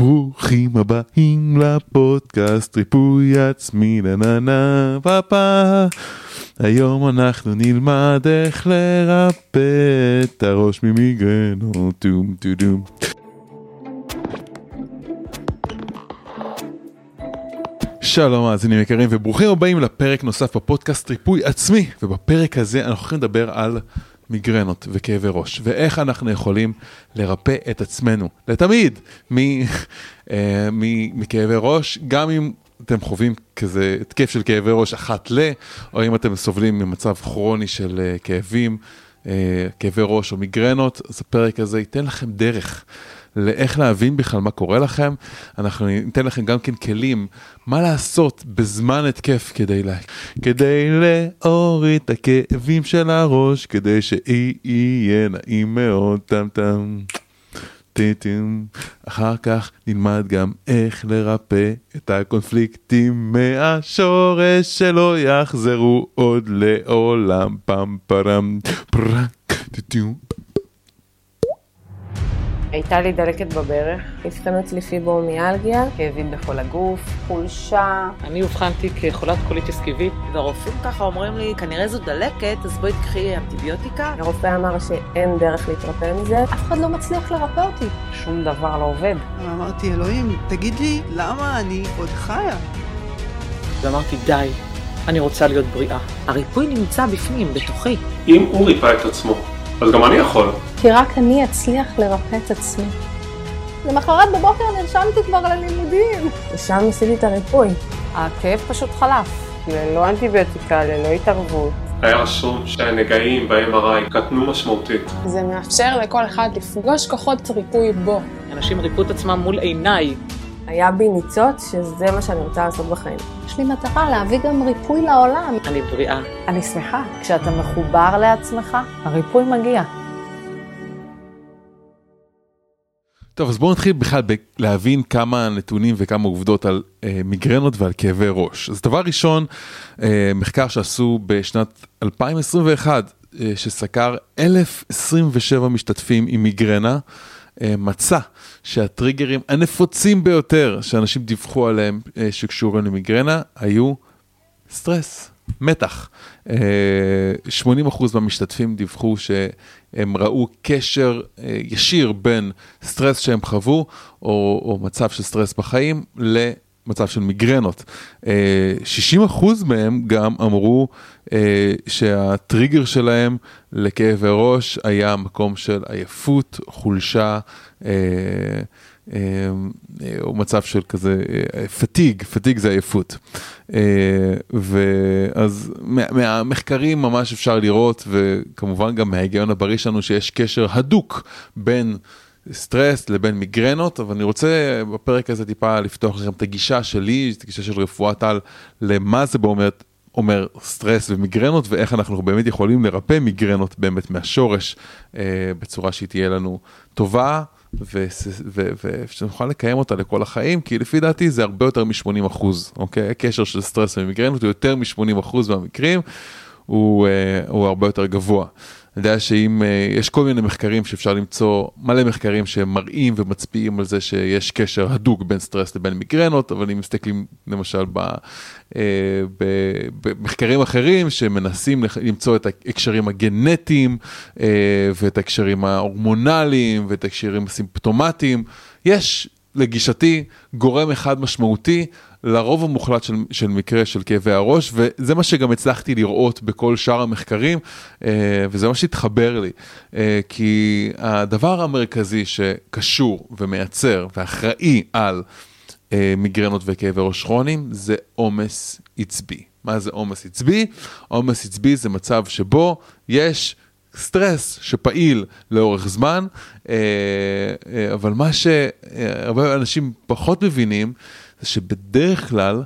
ברוכים הבאים לפודקאסט ריפוי עצמי נה נה נה פאפה היום אנחנו נלמד איך לרפא את הראש ממיגרנות טום טו דום שלום מאזינים יקרים וברוכים הבאים לפרק נוסף בפודקאסט ריפוי עצמי ובפרק הזה אנחנו הולכים לדבר על מיגרנות וכאבי ראש ואיך אנחנו יכולים לרפא את עצמנו לתמיד מ, אה, מ, מכאבי ראש גם אם אתם חווים כזה התקף של כאבי ראש אחת ל או אם אתם סובלים ממצב כרוני של אה, כאבים אה, כאבי ראש או מיגרנות אז הפרק הזה ייתן לכם דרך. לאיך להבין בכלל מה קורה לכם. אנחנו ניתן לכם גם כן כלים מה לעשות בזמן התקף כדי, לה... כדי להוריד את הכאבים של הראש, כדי שיהיה נעים מאוד טם טם. טיטים. אחר כך נלמד גם איך לרפא את הקונפליקטים מהשורש שלא יחזרו עוד לעולם פם פרם פרק טיטים. הייתה לי דלקת בברך, אבחנו אצלי פיברומיאלגיה, כאבים בכל הגוף, חולשה. אני אובחנתי כחולת קוליטיס כיבית. והרופאים ככה אומרים לי, כנראה זו דלקת, אז בואי תקחי אנטיביוטיקה. הרופא אמר שאין דרך להתרפא מזה, אף אחד לא מצליח לרפא אותי. שום דבר לא עובד. אמרתי, אלוהים, תגיד לי, למה אני עוד חיה? ואמרתי, די, אני רוצה להיות בריאה. הריפוי נמצא בפנים, בתוכי. אם הוא ריפא את עצמו, אז גם אני יכול. כי רק אני אצליח לרפא את עצמי. למחרת בבוקר נרשמתי כבר ללימודים. ושם ניסיתי את הריפוי. הכאב פשוט חלף, ללא אנטיביוטיקה, ללא התערבות. היה רשום שהנגעים ב-MRI קטנו משמעותית. זה מאפשר לכל אחד לפגוש כוחות ריפוי בו. אנשים ריפו את עצמם מול עיניי. היה בי ניצוץ שזה מה שאני רוצה לעשות בחיים. יש לי מטרה להביא גם ריפוי לעולם. אני בריאה. אני שמחה. כשאתה מחובר לעצמך, הריפוי מגיע. טוב, אז בואו נתחיל בכלל להבין כמה נתונים וכמה עובדות על אה, מיגרנות ועל כאבי ראש. אז דבר ראשון, אה, מחקר שעשו בשנת 2021, אה, שסקר 1,027 משתתפים עם מיגרנה, אה, מצא שהטריגרים הנפוצים ביותר שאנשים דיווחו עליהם אה, שקשורים למיגרנה היו סטרס, מתח. 80% מהמשתתפים דיווחו שהם ראו קשר ישיר בין סטרס שהם חוו, או, או מצב של סטרס בחיים, למצב של מיגרנות. 60% מהם גם אמרו שהטריגר שלהם לכאבי ראש היה מקום של עייפות, חולשה. או מצב של כזה פתיג, פתיג זה עייפות. ואז מהמחקרים ממש אפשר לראות, וכמובן גם מההיגיון הבריא שלנו, שיש קשר הדוק בין סטרס לבין מיגרנות, אבל אני רוצה בפרק הזה טיפה לפתוח לכם את הגישה שלי, את הגישה של רפואת על, למה זה באמת אומר סטרס ומיגרנות ואיך אנחנו באמת יכולים לרפא מיגרנות באמת מהשורש אה, בצורה שהיא תהיה לנו טובה. ושנוכל לקיים אותה לכל החיים, כי לפי דעתי זה הרבה יותר מ-80 אחוז, אוקיי? הקשר של סטרס ומיגרנות הוא יותר מ-80 אחוז מהמקרים, הוא, אה, הוא הרבה יותר גבוה. אני יודע שאם אה, יש כל מיני מחקרים שאפשר למצוא, מלא מחקרים שמראים ומצביעים על זה שיש קשר הדוק בין סטרס לבין מיגרנות, אבל אם מסתכלים למשל אה, במחקרים אחרים שמנסים למצוא את ההקשרים הגנטיים uh, ואת ההקשרים ההורמונליים ואת ההקשרים הסימפטומטיים, יש לגישתי גורם אחד משמעותי לרוב המוחלט של, של מקרה של כאבי הראש, וזה מה שגם הצלחתי לראות בכל שאר המחקרים, אה, וזה מה שהתחבר לי. אה, כי הדבר המרכזי שקשור ומייצר ואחראי על אה, מיגרנות וכאבי ראש כרוניים זה עומס עצבי. מה זה עומס עצבי? עומס עצבי זה מצב שבו יש סטרס שפעיל לאורך זמן, אבל מה שהרבה אנשים פחות מבינים, זה שבדרך כלל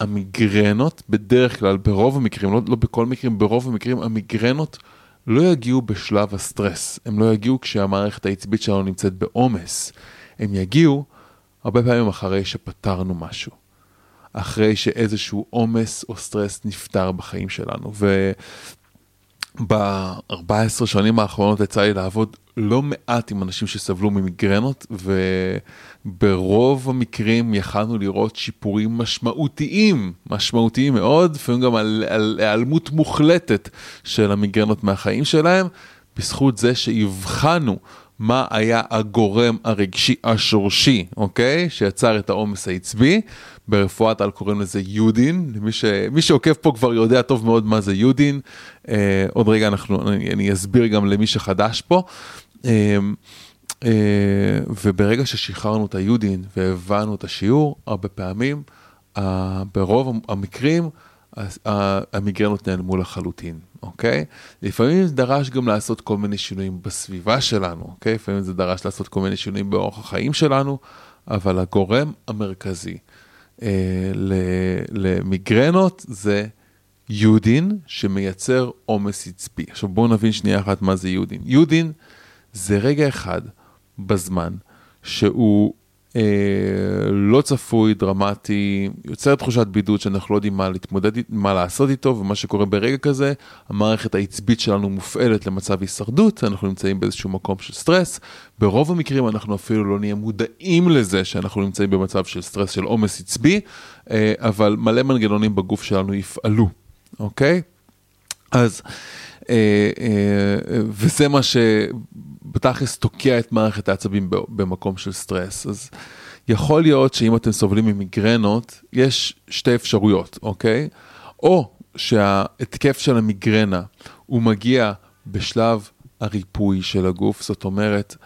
המיגרנות, בדרך כלל, ברוב המקרים, לא, לא בכל מקרים, ברוב המקרים, המיגרנות לא יגיעו בשלב הסטרס. הם לא יגיעו כשהמערכת העצבית שלנו נמצאת בעומס. הם יגיעו הרבה פעמים אחרי שפתרנו משהו. אחרי שאיזשהו עומס או סטרס נפתר בחיים שלנו. ב-14 שנים האחרונות יצא לי לעבוד לא מעט עם אנשים שסבלו ממיגרנות, וברוב המקרים יכלנו לראות שיפורים משמעותיים, משמעותיים מאוד, לפעמים גם על, על היעלמות מוחלטת של המיגרנות מהחיים שלהם, בזכות זה שהבחנו מה היה הגורם הרגשי השורשי, אוקיי? שיצר את העומס העצבי. ברפואת על קוראים לזה יודין, מי, ש... מי שעוקב פה כבר יודע טוב מאוד מה זה יודין. אה, עוד רגע אנחנו, אני, אני אסביר גם למי שחדש פה. אה, אה, וברגע ששחררנו את היודין והבנו את השיעור, הרבה פעמים, אה, ברוב המקרים, המיגרנות נעלמו לחלוטין, אוקיי? לפעמים זה דרש גם לעשות כל מיני שינויים בסביבה שלנו, אוקיי? לפעמים זה דרש לעשות כל מיני שינויים באורח החיים שלנו, אבל הגורם המרכזי אה, למיגרנות זה יודין שמייצר עומס עצבי. עכשיו בואו נבין שנייה אחת מה זה יודין. יודין זה רגע אחד בזמן שהוא אה, לא צפוי, דרמטי, יוצר תחושת בידוד שאנחנו לא יודעים מה להתמודד, מה לעשות איתו, ומה שקורה ברגע כזה, המערכת העצבית שלנו מופעלת למצב הישרדות, אנחנו נמצאים באיזשהו מקום של סטרס, ברוב המקרים אנחנו אפילו לא נהיה מודעים לזה שאנחנו נמצאים במצב של סטרס, של עומס עצבי, אה, אבל מלא מנגנונים בגוף שלנו יפעלו, אוקיי? אז... אה, אה, וזה מה שבתכלס תוקע את מערכת העצבים במקום של סטרס. אז יכול להיות שאם אתם סובלים ממיגרנות, יש שתי אפשרויות, אוקיי? או שההתקף של המיגרנה הוא מגיע בשלב הריפוי של הגוף, זאת אומרת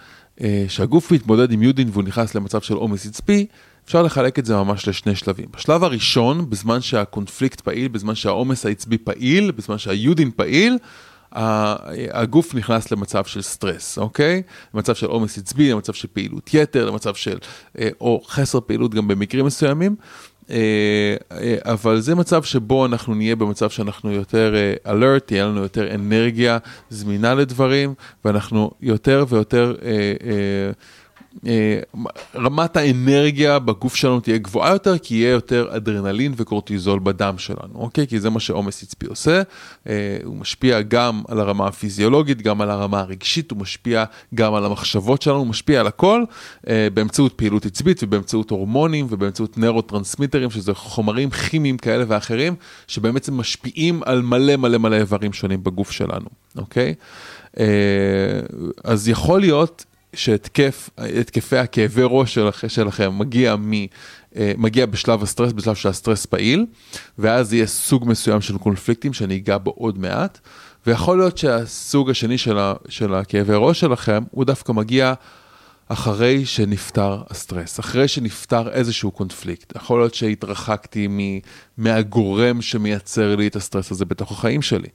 אה, שהגוף מתמודד עם יודין והוא נכנס למצב של עומס עצבי, אפשר לחלק את זה ממש לשני שלבים. בשלב הראשון, בזמן שהקונפליקט פעיל, בזמן שהעומס העצבי פעיל, בזמן שהיודין פעיל, הגוף נכנס למצב של סטרס, אוקיי? למצב של עומס עצבי, למצב של פעילות יתר, למצב של, אה, או חסר פעילות גם במקרים מסוימים. אה, אה, אבל זה מצב שבו אנחנו נהיה במצב שאנחנו יותר alert, תהיה לנו יותר אנרגיה זמינה לדברים, ואנחנו יותר ויותר רמת האנרגיה בגוף שלנו תהיה גבוהה יותר, כי יהיה יותר אדרנלין וקורטיזול בדם שלנו, אוקיי? כי זה מה שעומס עצבי עושה. אה, הוא משפיע גם על הרמה הפיזיולוגית, גם על הרמה הרגשית, הוא משפיע גם על המחשבות שלנו, הוא משפיע על הכל אה, באמצעות פעילות עצבית ובאמצעות הורמונים ובאמצעות נוירוטרנסמיטרים, שזה חומרים כימיים כאלה ואחרים, שבאמת משפיעים על מלא מלא מלא איברים שונים בגוף שלנו, אוקיי? אז יכול להיות שהתקף, התקפי הכאבי ראש שלכ, שלכם מגיע, מ, אה, מגיע בשלב הסטרס, בשלב שהסטרס פעיל, ואז יהיה סוג מסוים של קונפליקטים שאני אגע בו עוד מעט, ויכול להיות שהסוג השני של, ה, של הכאבי ראש שלכם, הוא דווקא מגיע אחרי שנפתר הסטרס, אחרי שנפתר איזשהו קונפליקט. יכול להיות שהתרחקתי מ, מהגורם שמייצר לי את הסטרס הזה בתוך החיים שלי.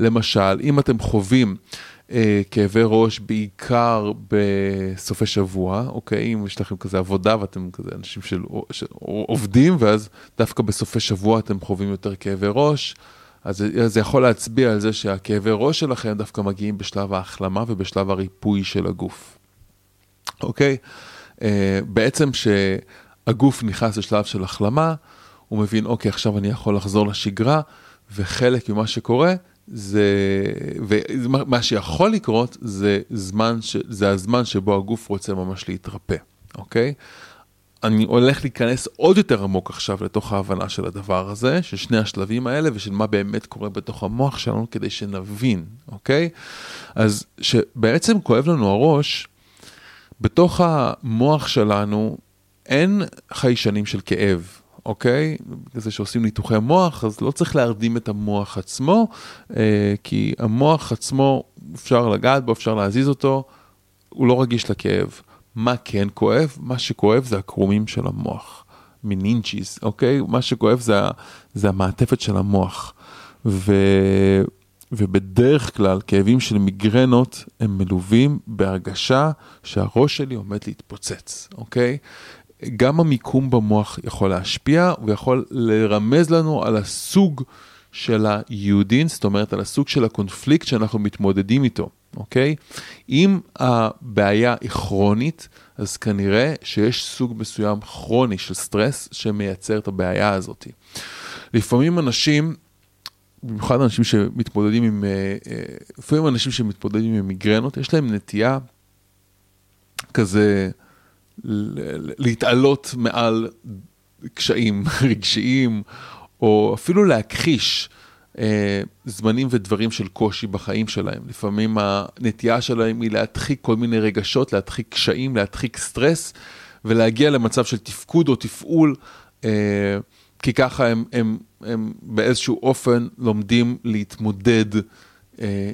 למשל, אם אתם חווים כאבי ראש בעיקר בסופי שבוע, אוקיי? אם יש לכם כזה עבודה ואתם כזה אנשים של, של עובדים, ואז דווקא בסופי שבוע אתם חווים יותר כאבי ראש, אז זה יכול להצביע על זה שהכאבי ראש שלכם דווקא מגיעים בשלב ההחלמה ובשלב הריפוי של הגוף, אוקיי? אה, בעצם שהגוף נכנס לשלב של החלמה, הוא מבין, אוקיי, עכשיו אני יכול לחזור לשגרה, וחלק ממה שקורה זה, ומה שיכול לקרות זה זמן, ש, זה הזמן שבו הגוף רוצה ממש להתרפא, אוקיי? אני הולך להיכנס עוד יותר עמוק עכשיו לתוך ההבנה של הדבר הזה, של שני השלבים האלה ושל מה באמת קורה בתוך המוח שלנו כדי שנבין, אוקיי? אז שבעצם כואב לנו הראש, בתוך המוח שלנו אין חיישנים של כאב, אוקיי? זה שעושים ניתוחי מוח, אז לא צריך להרדים את המוח עצמו, אה, כי המוח עצמו, אפשר לגעת בו, אפשר להזיז אותו, הוא לא רגיש לכאב. מה כן כואב? מה שכואב זה הקרומים של המוח, meninges, אוקיי? מה שכואב זה, זה המעטפת של המוח. ו... ובדרך כלל כאבים של מיגרנות הם מלווים בהרגשה שהראש שלי עומד להתפוצץ, אוקיי? גם המיקום במוח יכול להשפיע, ויכול לרמז לנו על הסוג של היהודין, זאת אומרת על הסוג של הקונפליקט שאנחנו מתמודדים איתו, אוקיי? אם הבעיה היא כרונית, אז כנראה שיש סוג מסוים כרוני של סטרס שמייצר את הבעיה הזאת. לפעמים אנשים במיוחד אנשים שמתמודדים עם, אה, אה, לפעמים אנשים שמתמודדים עם מיגרנות, יש להם נטייה כזה להתעלות מעל קשיים רגשיים, או אפילו להכחיש אה, זמנים ודברים של קושי בחיים שלהם. לפעמים הנטייה שלהם היא להדחיק כל מיני רגשות, להדחיק קשיים, להדחיק סטרס, ולהגיע למצב של תפקוד או תפעול, אה, כי ככה הם, הם, הם באיזשהו אופן לומדים להתמודד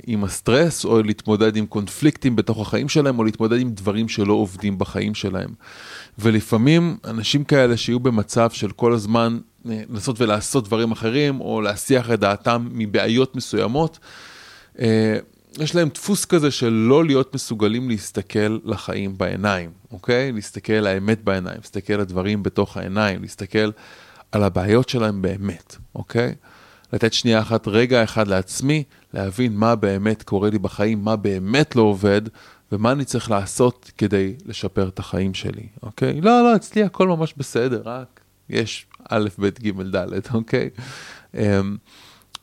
עם הסטרס, או להתמודד עם קונפליקטים בתוך החיים שלהם, או להתמודד עם דברים שלא עובדים בחיים שלהם. ולפעמים אנשים כאלה שיהיו במצב של כל הזמן אה, לנסות ולעשות דברים אחרים, או להסיח את דעתם מבעיות מסוימות, אה, יש להם דפוס כזה של לא להיות מסוגלים להסתכל לחיים בעיניים, אוקיי? להסתכל האמת בעיניים, להסתכל הדברים בתוך העיניים, להסתכל על הבעיות שלהם באמת, אוקיי? לתת שנייה אחת, רגע אחד לעצמי, להבין מה באמת קורה לי בחיים, מה באמת לא עובד, ומה אני צריך לעשות כדי לשפר את החיים שלי, אוקיי? לא, לא, אצלי הכל ממש בסדר, רק יש א', ב', ג', ד', אוקיי? אמ,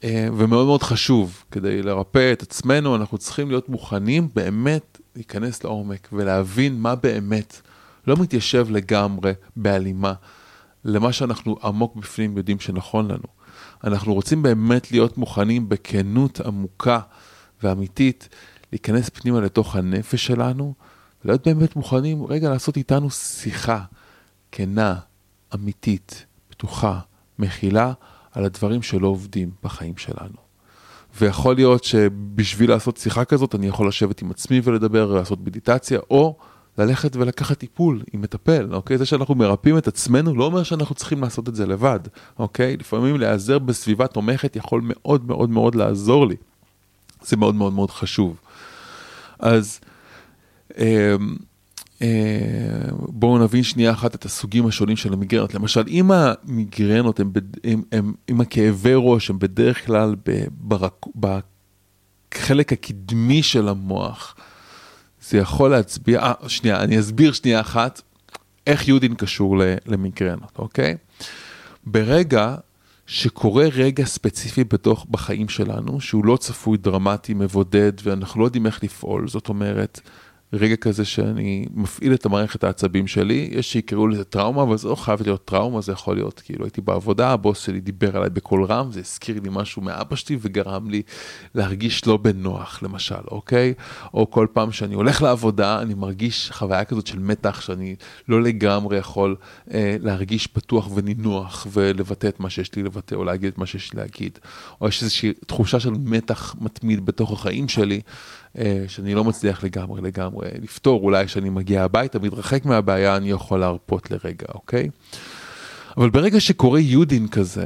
אה, ומאוד מאוד חשוב, כדי לרפא את עצמנו, אנחנו צריכים להיות מוכנים באמת להיכנס לעומק ולהבין מה באמת לא מתיישב לגמרי בהלימה למה שאנחנו עמוק בפנים יודעים שנכון לנו. אנחנו רוצים באמת להיות מוכנים בכנות עמוקה ואמיתית, להיכנס פנימה לתוך הנפש שלנו, ולהיות באמת מוכנים רגע לעשות איתנו שיחה כנה, אמיתית, פתוחה, מכילה, על הדברים שלא עובדים בחיים שלנו. ויכול להיות שבשביל לעשות שיחה כזאת, אני יכול לשבת עם עצמי ולדבר, לעשות מדיטציה, או ללכת ולקחת טיפול עם מטפל, אוקיי? זה שאנחנו מרפאים את עצמנו לא אומר שאנחנו צריכים לעשות את זה לבד, אוקיי? לפעמים להיעזר בסביבה תומכת יכול מאוד מאוד מאוד לעזור לי. זה מאוד מאוד מאוד חשוב. אז אה, אה, בואו נבין שנייה אחת את הסוגים השונים של המיגרנות. למשל, אם המיגרנות הם, הם, הם, אם הכאבי ראש הם בדרך כלל בחלק הקדמי של המוח, זה יכול להצביע, אה, שנייה, אני אסביר שנייה אחת איך יודין קשור למיגרנות, אוקיי? ברגע שקורה רגע ספציפי בתוך, בחיים שלנו, שהוא לא צפוי, דרמטי, מבודד, ואנחנו לא יודעים איך לפעול, זאת אומרת, רגע כזה שאני מפעיל את המערכת העצבים שלי, יש שיקראו לזה טראומה, אבל זה לא חייב להיות טראומה, זה יכול להיות כאילו הייתי בעבודה, הבוס שלי דיבר עליי בקול רם, זה הזכיר לי משהו מאבא שלי וגרם לי להרגיש לא בנוח, למשל, אוקיי? או כל פעם שאני הולך לעבודה, אני מרגיש חוויה כזאת של מתח, שאני לא לגמרי יכול אה, להרגיש פתוח ונינוח ולבטא את מה שיש לי לבטא, או להגיד את מה שיש לי להגיד. או יש איזושהי תחושה של מתח מתמיד בתוך החיים שלי. אה, שאני לא מצליח לגמרי לגמרי לפתור, אולי כשאני מגיע הביתה, מתרחק מהבעיה, אני יכול להרפות לרגע, אוקיי? אבל ברגע שקורה יודין כזה,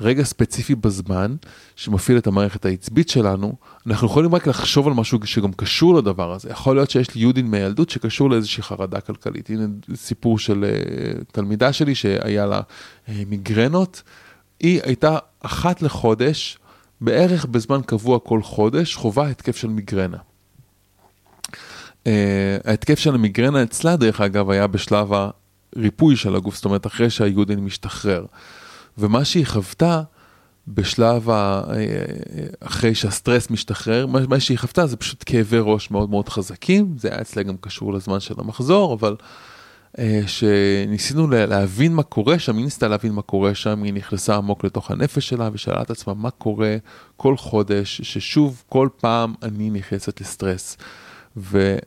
רגע ספציפי בזמן, שמפעיל את המערכת העצבית שלנו, אנחנו יכולים רק לחשוב על משהו שגם קשור לדבר הזה. יכול להיות שיש לי יודין מילדות שקשור לאיזושהי חרדה כלכלית. הנה סיפור של uh, תלמידה שלי שהיה לה uh, מיגרנות. היא הייתה אחת לחודש בערך בזמן קבוע כל חודש חווה התקף של מיגרנה. Uh, ההתקף של המיגרנה אצלה דרך אגב היה בשלב הריפוי של הגוף, זאת אומרת אחרי שהיודין משתחרר. ומה שהיא חוותה בשלב, ה... אה, אחרי שהסטרס משתחרר, מה שהיא חוותה זה פשוט כאבי ראש מאוד מאוד חזקים, זה היה אצלה גם קשור לזמן של המחזור, אבל אה, שניסינו להבין מה קורה שם, היא ניסתה להבין מה קורה שם, היא נכנסה עמוק לתוך הנפש שלה ושאלה את עצמה מה קורה כל חודש, ששוב כל פעם אני נכנסת לסטרס. ועוד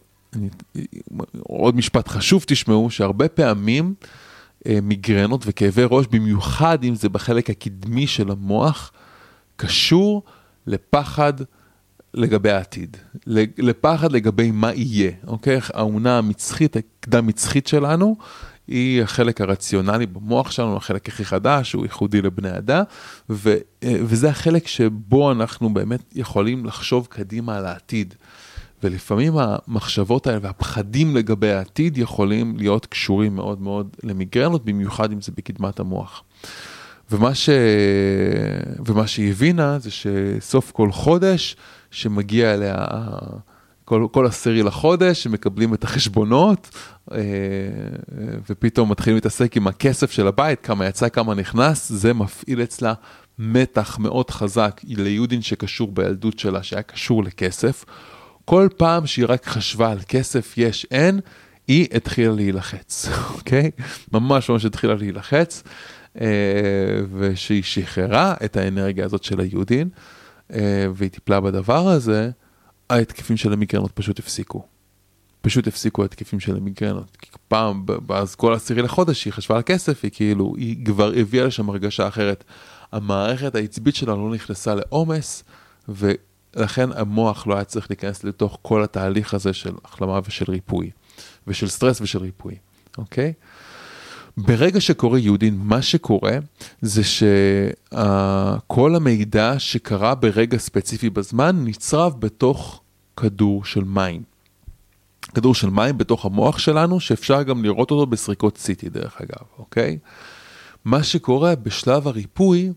משפט חשוב תשמעו, שהרבה פעמים אה, מיגרנות וכאבי ראש, במיוחד אם זה בחלק הקדמי של המוח, קשור לפחד לגבי העתיד, לפחד לגבי מה יהיה, אוקיי? האמונה המצחית, הקדם מצחית שלנו, היא החלק הרציונלי במוח שלנו, החלק הכי חדש, הוא ייחודי לבני אדם, ו, וזה החלק שבו אנחנו באמת יכולים לחשוב קדימה על העתיד. ולפעמים המחשבות האלה והפחדים לגבי העתיד יכולים להיות קשורים מאוד מאוד למיגרנות, במיוחד אם זה בקדמת המוח. ומה, ש... ומה שהיא הבינה זה שסוף כל חודש שמגיע אליה כל, כל עשירי לחודש, שמקבלים את החשבונות, אה, ופתאום מתחילים להתעסק עם הכסף של הבית, כמה יצא, כמה נכנס, זה מפעיל אצלה מתח מאוד חזק ליודין שקשור בילדות שלה, שהיה קשור לכסף. כל פעם שהיא רק חשבה על כסף, יש, אין, היא התחילה להילחץ, אוקיי? ממש ממש התחילה להילחץ, אה, ושהיא שחררה את האנרגיה הזאת של היודין, אה, והיא טיפלה בדבר הזה, ההתקפים של המיגרנות פשוט הפסיקו. פשוט הפסיקו ההתקפים של המיגרנות. כי פעם, אז כל עשירי לחודש היא חשבה על כסף, היא כאילו, היא כבר הביאה לשם הרגשה אחרת. המערכת העצבית שלה לא נכנסה לעומס, ולכן המוח לא היה צריך להיכנס לתוך כל התהליך הזה של החלמה ושל ריפוי, ושל סטרס ושל ריפוי, אוקיי? ברגע שקורה יהודין, מה שקורה זה שכל המידע שקרה ברגע ספציפי בזמן נצרב בתוך כדור של מים. כדור של מים בתוך המוח שלנו, שאפשר גם לראות אותו בסריקות CT דרך אגב, אוקיי? מה שקורה בשלב הריפוי,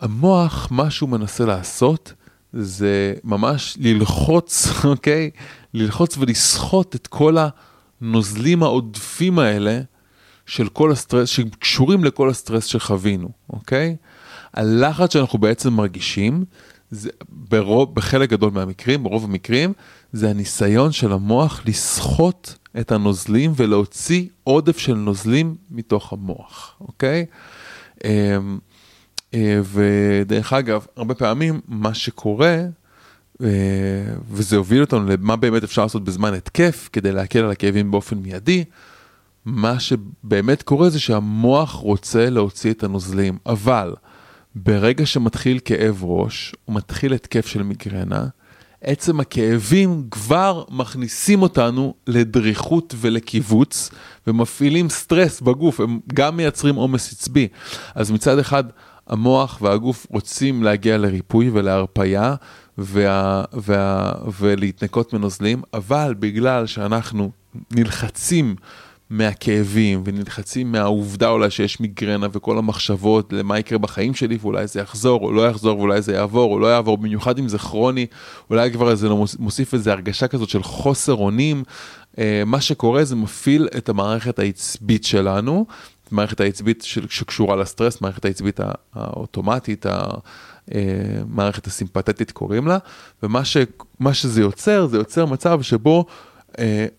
המוח, מה שהוא מנסה לעשות, זה ממש ללחוץ, אוקיי? ללחוץ ולסחוט את כל הנוזלים העודפים האלה של כל הסטרס, שקשורים לכל הסטרס שחווינו, אוקיי? הלחץ שאנחנו בעצם מרגישים, זה ברוב, בחלק גדול מהמקרים, ברוב המקרים, זה הניסיון של המוח לסחוט את הנוזלים ולהוציא עודף של נוזלים מתוך המוח, אוקיי? אמ, אה, ודרך אגב, הרבה פעמים מה שקורה, אה, וזה הוביל אותנו למה באמת אפשר לעשות בזמן התקף כדי להקל על הכאבים באופן מיידי, מה שבאמת קורה זה שהמוח רוצה להוציא את הנוזלים, אבל ברגע שמתחיל כאב ראש, או מתחיל התקף של מיגרנה, עצם הכאבים כבר מכניסים אותנו לדריכות ולקיבוץ, ומפעילים סטרס בגוף, הם גם מייצרים עומס עצבי. אז מצד אחד, המוח והגוף רוצים להגיע לריפוי ולהרפייה וה, וה, ולהתנקות מנוזלים, אבל בגלל שאנחנו נלחצים מהכאבים ונלחצים מהעובדה אולי שיש מיגרנה וכל המחשבות למה יקרה בחיים שלי ואולי זה יחזור או לא יחזור ואולי זה יעבור או לא יעבור, במיוחד אם זה כרוני, אולי כבר זה לא מוסיף איזה הרגשה כזאת של חוסר אונים. אה, מה שקורה זה מפעיל את המערכת העצבית שלנו, מערכת העצבית שקשורה לסטרס, מערכת העצבית האוטומטית, המערכת אה, הסימפתטית קוראים לה, ומה ש, שזה יוצר, זה יוצר מצב שבו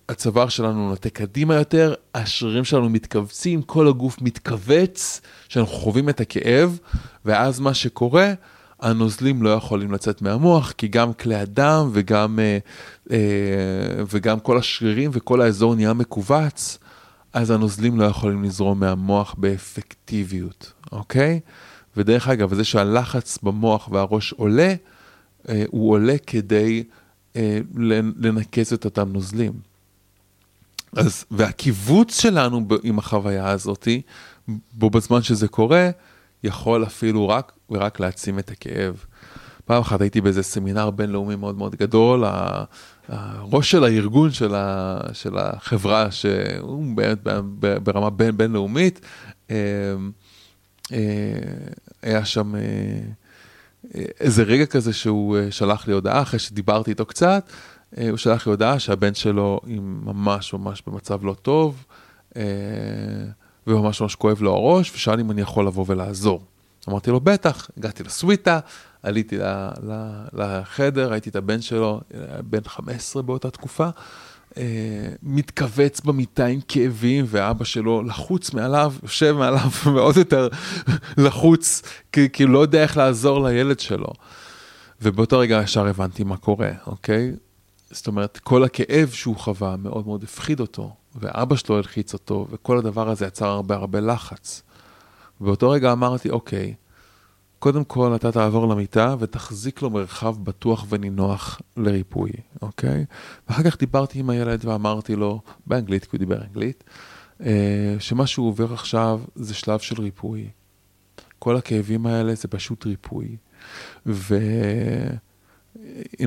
הצוואר שלנו נוטה קדימה יותר, השרירים שלנו מתכווצים, כל הגוף מתכווץ, שאנחנו חווים את הכאב, ואז מה שקורה, הנוזלים לא יכולים לצאת מהמוח, כי גם כלי הדם וגם, uh, uh, וגם כל השרירים וכל האזור נהיה מכווץ, אז הנוזלים לא יכולים לזרום מהמוח באפקטיביות, אוקיי? ודרך אגב, זה שהלחץ במוח והראש עולה, הוא עולה כדי... אה, לנקז את אותם נוזלים. אז, והקיבוץ שלנו עם החוויה הזאתי, בו בזמן שזה קורה, יכול אפילו רק ורק להעצים את הכאב. פעם אחת הייתי באיזה סמינר בינלאומי מאוד מאוד גדול, הראש של הארגון של, ה, של החברה, שהוא באמת ברמה בין, בינלאומית, אה, אה, היה שם איזה רגע כזה שהוא אה, שלח לי הודעה, אחרי שדיברתי איתו קצת, אה, הוא שלח לי הודעה שהבן שלו ממש ממש במצב לא טוב, אה, וממש ממש כואב לו הראש, ושאל אם אני יכול לבוא ולעזור. אמרתי לו, בטח, הגעתי לסוויטה, עליתי לחדר, ראיתי את הבן שלו, בן 15 באותה תקופה, מתכווץ במיטה עם כאבים, ואבא שלו לחוץ מעליו, יושב מעליו ועוד יותר לחוץ, כי, כי לא יודע איך לעזור לילד שלו. ובאותו רגע ישר הבנתי מה קורה, אוקיי? זאת אומרת, כל הכאב שהוא חווה מאוד מאוד הפחיד אותו, ואבא שלו הלחיץ אותו, וכל הדבר הזה יצר הרבה הרבה לחץ. ובאותו רגע אמרתי, אוקיי, קודם כל אתה תעבור למיטה ותחזיק לו מרחב בטוח ונינוח לריפוי, אוקיי? ואחר כך דיברתי עם הילד ואמרתי לו, באנגלית, כי הוא דיבר אנגלית, אה, שמה שהוא עובר עכשיו זה שלב של ריפוי. כל הכאבים האלה זה פשוט ריפוי. והנה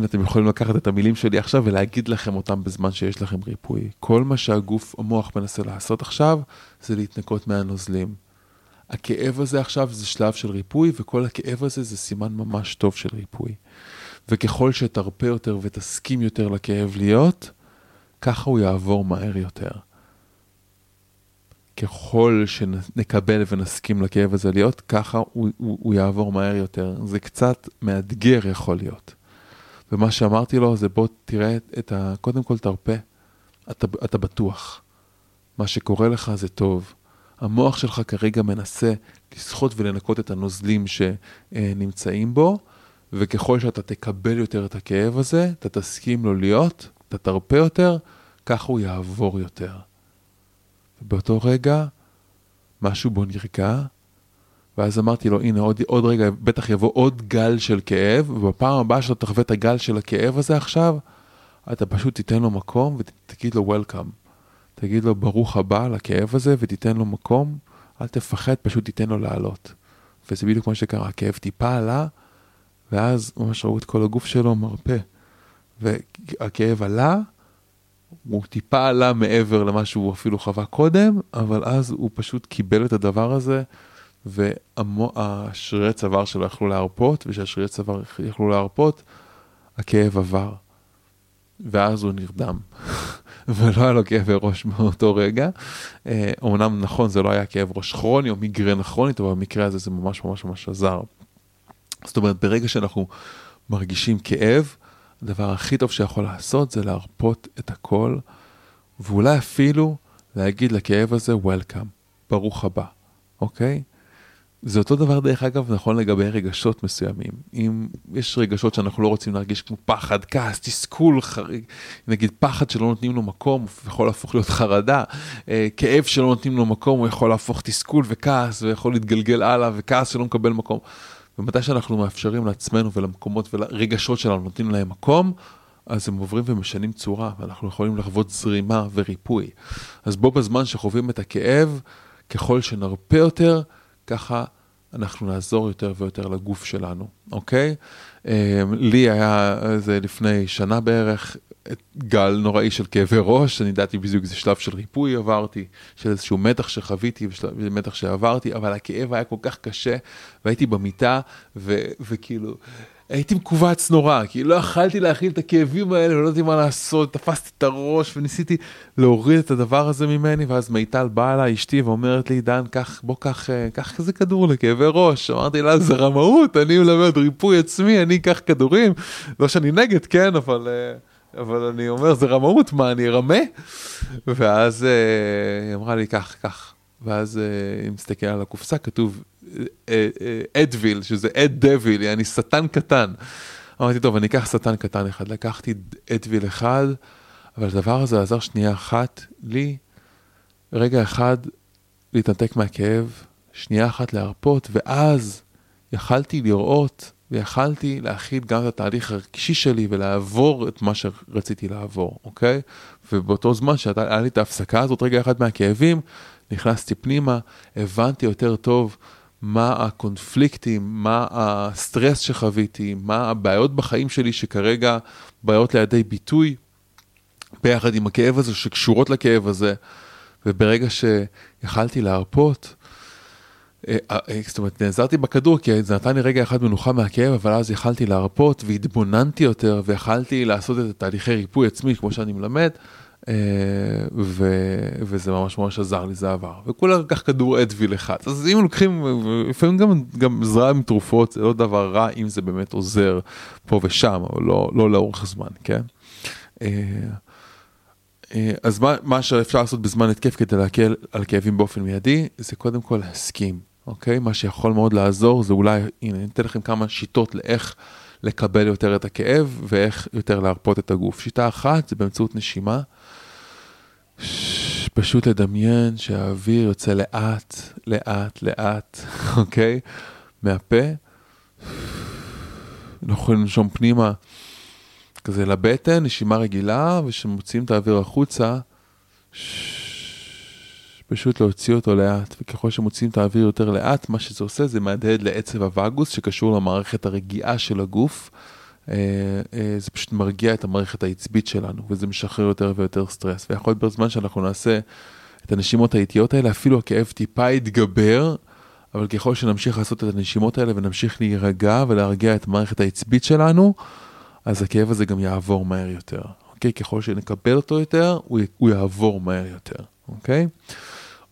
אתם יכולים לקחת את המילים שלי עכשיו ולהגיד לכם אותם בזמן שיש לכם ריפוי. כל מה שהגוף, המוח מנסה לעשות עכשיו, זה להתנקות מהנוזלים. הכאב הזה עכשיו זה שלב של ריפוי, וכל הכאב הזה זה סימן ממש טוב של ריפוי. וככל שתרפה יותר ותסכים יותר לכאב להיות, ככה הוא יעבור מהר יותר. ככל שנקבל ונסכים לכאב הזה להיות, ככה הוא, הוא, הוא יעבור מהר יותר. זה קצת מאתגר יכול להיות. ומה שאמרתי לו זה בוא תראה את ה... קודם כל תרפה, אתה, אתה בטוח. מה שקורה לך זה טוב. המוח שלך כרגע מנסה לסחוט ולנקות את הנוזלים שנמצאים בו, וככל שאתה תקבל יותר את הכאב הזה, אתה תסכים לו להיות, אתה תרפה יותר, ככה הוא יעבור יותר. ובאותו רגע, משהו בו נרגע, ואז אמרתי לו, הנה עוד, עוד רגע, בטח יבוא עוד גל של כאב, ובפעם הבאה שאתה תחווה את הגל של הכאב הזה עכשיו, אתה פשוט תיתן לו מקום ותגיד לו וולקאם. תגיד לו ברוך הבא לכאב הזה ותיתן לו מקום, אל תפחד, פשוט תיתן לו לעלות. וזה בדיוק מה שקרה, הכאב טיפה עלה, ואז ממש ראו את כל הגוף שלו מרפה. והכאב עלה, הוא טיפה עלה מעבר למה שהוא אפילו חווה קודם, אבל אז הוא פשוט קיבל את הדבר הזה, והשרירי צוואר שלו יכלו להרפות, וכשהשרירי צוואר יכלו להרפות, הכאב עבר. ואז הוא נרדם. ולא היה לו כאבי ראש באותו רגע. אומנם נכון, זה לא היה כאב ראש כרוני או מיגרנה כרונית, אבל במקרה הזה זה ממש ממש ממש עזר. זאת אומרת, ברגע שאנחנו מרגישים כאב, הדבר הכי טוב שיכול לעשות זה להרפות את הכל, ואולי אפילו להגיד לכאב הזה Welcome, ברוך הבא, אוקיי? זה אותו דבר דרך אגב נכון לגבי רגשות מסוימים. אם יש רגשות שאנחנו לא רוצים להרגיש כמו פחד, כעס, תסכול, חריג, נגיד פחד שלא נותנים לו מקום, הוא יכול להפוך להיות חרדה, אה, כאב שלא נותנים לו מקום, הוא יכול להפוך תסכול וכעס, ויכול להתגלגל הלאה, וכעס שלא מקבל מקום. ומתי שאנחנו מאפשרים לעצמנו ולמקומות ולרגשות שלנו נותנים להם מקום, אז הם עוברים ומשנים צורה, ואנחנו יכולים לחוות זרימה וריפוי. אז בו בזמן שחווים את הכאב, ככל שנרפה יותר, ככה אנחנו נעזור יותר ויותר לגוף שלנו, אוקיי? לי היה זה לפני שנה בערך גל נוראי של כאבי ראש, אני ידעתי בדיוק איזה שלב של ריפוי עברתי, של איזשהו מתח שחוויתי ומתח שעברתי, אבל הכאב היה כל כך קשה, והייתי במיטה, ו- וכאילו... הייתי מכווץ נורא, כי לא יכלתי להכיל את הכאבים האלה, ולא ידעתי מה לעשות, תפסתי את הראש וניסיתי להוריד את הדבר הזה ממני, ואז מיטל באה אליי, אשתי, ואומרת לי, דן, קח, בוא קח, קח איזה כדור לכאבי ראש. אמרתי לה, זה רמאות, אני מלמד ריפוי עצמי, אני אקח כדורים. לא שאני נגד, כן, אבל... אבל אני אומר, זה רמאות, מה, אני ארמה? ואז היא אמרה לי, קח, קח. ואז היא מסתכלת על הקופסה, כתוב אדוויל, שזה אד דביל, יעני שטן קטן. אמרתי, טוב, אני אקח שטן קטן אחד. לקחתי אדוויל אחד, אבל הדבר הזה עזר שנייה אחת לי, רגע אחד להתנתק מהכאב, שנייה אחת להרפות, ואז יכלתי לראות ויכלתי להכיל גם את התהליך הרגשי שלי ולעבור את מה שרציתי לעבור, אוקיי? ובאותו זמן שהיה לי את ההפסקה הזאת, רגע אחד מהכאבים, נכנסתי פנימה, הבנתי יותר טוב מה הקונפליקטים, מה הסטרס שחוויתי, מה הבעיות בחיים שלי שכרגע באות לידי ביטוי ביחד עם הכאב הזה, שקשורות לכאב הזה, וברגע שיכלתי להרפות, זאת אומרת, נעזרתי בכדור כי זה נתן לי רגע אחד מנוחה מהכאב, אבל אז יכלתי להרפות והתבוננתי יותר ויכלתי לעשות את התהליכי ריפוי עצמי כמו שאני מלמד, ו... וזה ממש ממש עזר לי, זה עבר. וכולה לקח כדור אדוויל אחד. אז אם לוקחים, לפעמים גם, גם עזרה עם תרופות, זה לא דבר רע אם זה באמת עוזר פה ושם, אבל לא, לא לאורך זמן, כן? אז מה, מה שאפשר לעשות בזמן התקף כדי להקל על כאבים באופן מיידי, זה קודם כל להסכים, אוקיי? מה שיכול מאוד לעזור זה אולי, הנה, אני אתן לכם כמה שיטות לאיך לקבל יותר את הכאב ואיך יותר להרפות את הגוף. שיטה אחת זה באמצעות נשימה. פשוט לדמיין שהאוויר יוצא לאט, לאט, לאט, אוקיי? מהפה. אנחנו יכולים לנשום פנימה כזה לבטן, נשימה רגילה, וכשמוציאים את האוויר החוצה, פשוט להוציא אותו לאט, וככל שמוציאים את האוויר יותר לאט, מה שזה עושה זה מהדהד לעצב הווגוס שקשור למערכת הרגיעה של הגוף. זה פשוט מרגיע את המערכת העצבית שלנו, וזה משחרר יותר ויותר סטרס. ויכול להיות בזמן שאנחנו נעשה את הנשימות האיטיות האלה, אפילו הכאב טיפה יתגבר, אבל ככל שנמשיך לעשות את הנשימות האלה ונמשיך להירגע ולהרגיע את המערכת העצבית שלנו, אז הכאב הזה גם יעבור מהר יותר, אוקיי? ככל שנקבל אותו יותר, הוא, הוא יעבור מהר יותר, אוקיי?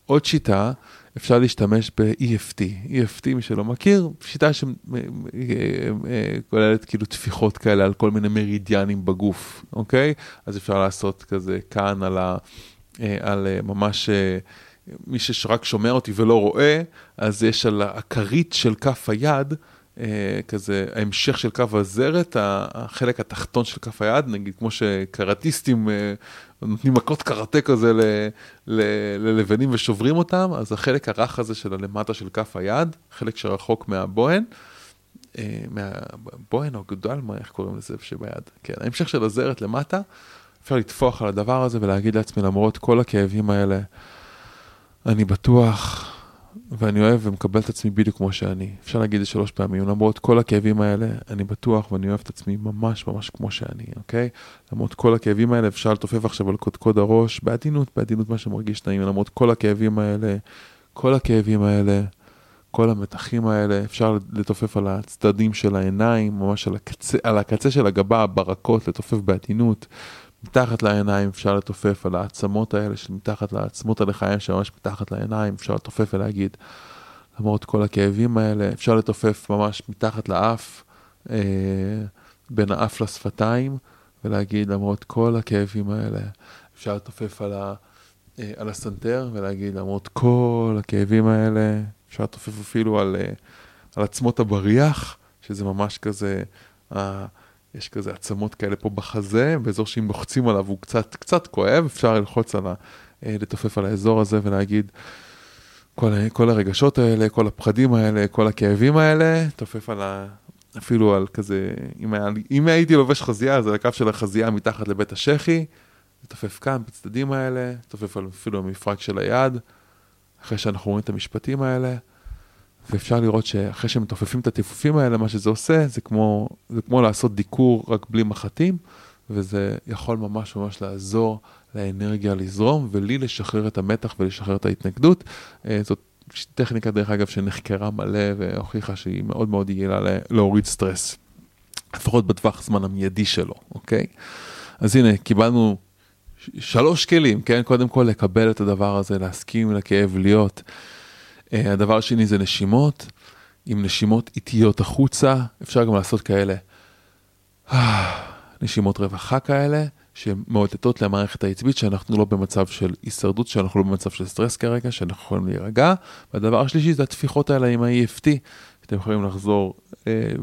עוד שיטה, אפשר להשתמש ב-EFT. EFT, מי שלא מכיר, שיטה שכוללת כאילו טפיחות כאלה על כל מיני מרידיאנים בגוף, אוקיי? אז אפשר לעשות כזה כאן על, ה, על ממש... מי שרק שומע אותי ולא רואה, אז יש על הכרית של כף היד, אה, כזה ההמשך של כף הזרת, החלק התחתון של כף היד, נגיד כמו שקראטיסטים אה, נותנים מכות קראטה כזה ללבנים ושוברים אותם, אז החלק הרך הזה של הלמטה של כף היד, חלק שרחוק מהבוהן, אה, מהבוהן או גדול, מה, איך קוראים לזה שביד? כן, ההמשך של הזרת למטה, אפשר לטפוח על הדבר הזה ולהגיד לעצמי, למרות כל הכאבים האלה, אני בטוח ואני אוהב ומקבל את עצמי בדיוק כמו שאני. אפשר להגיד את זה שלוש פעמים, למרות כל הכאבים האלה, אני בטוח ואני אוהב את עצמי ממש ממש כמו שאני, אוקיי? למרות כל הכאבים האלה, אפשר לתופף עכשיו על קודקוד הראש, בעדינות, בעדינות מה שמרגיש נעים, למרות כל הכאבים האלה, כל הכאבים האלה, כל המתחים האלה, אפשר לתופף על הצדדים של העיניים, ממש על הקצה, על הקצה של הגבה, הברקות, לתופף בעדינות. מתחת לעיניים אפשר לתופף על העצמות האלה של מתחת לעצמות הלחיים שממש מתחת לעיניים, אפשר לתופף ולהגיד, למרות כל הכאבים האלה, אפשר לתופף ממש מתחת לאף, אה, בין האף לשפתיים, ולהגיד למרות כל הכאבים האלה, אפשר לתופף על, ה, אה, על הסנטר ולהגיד למרות כל הכאבים האלה, אפשר לתופף אפילו על, אה, על עצמות הבריח, שזה ממש כזה, אה, יש כזה עצמות כאלה פה בחזה, באזור שאם לוחצים עליו הוא קצת, קצת כואב, אפשר ללחוץ על ה... אה, לתופף על האזור הזה ולהגיד, כל, כל הרגשות האלה, כל הפחדים האלה, כל הכאבים האלה, תופף על ה... אפילו על כזה, אם, היה, אם הייתי לובש חזייה, אז על הקו של החזייה מתחת לבית השחי, תופף כאן, בצדדים האלה, תופף על אפילו המפרק של היד, אחרי שאנחנו רואים את המשפטים האלה. ואפשר לראות שאחרי שמתופפים את הטיפופים האלה, מה שזה עושה, זה כמו, זה כמו לעשות דיקור רק בלי מחטים, וזה יכול ממש ממש לעזור לאנרגיה לזרום, ולי לשחרר את המתח ולשחרר את ההתנגדות. אה, זאת טכניקה, דרך אגב, שנחקרה מלא והוכיחה שהיא מאוד מאוד יעילה להוריד סטרס, לפחות בטווח זמן המיידי שלו, אוקיי? אז הנה, קיבלנו שלוש כלים, כן? קודם כל לקבל את הדבר הזה, להסכים לכאב, להיות. אה, הדבר השני זה נשימות, עם נשימות איטיות החוצה, אפשר גם לעשות כאלה נשימות רווחה כאלה, שמאותתות למערכת העצבית שאנחנו לא במצב של הישרדות, שאנחנו לא במצב של סטרס כרגע, שאנחנו יכולים להירגע. והדבר השלישי זה הטפיחות האלה עם ה-EFT, אתם יכולים לחזור אה,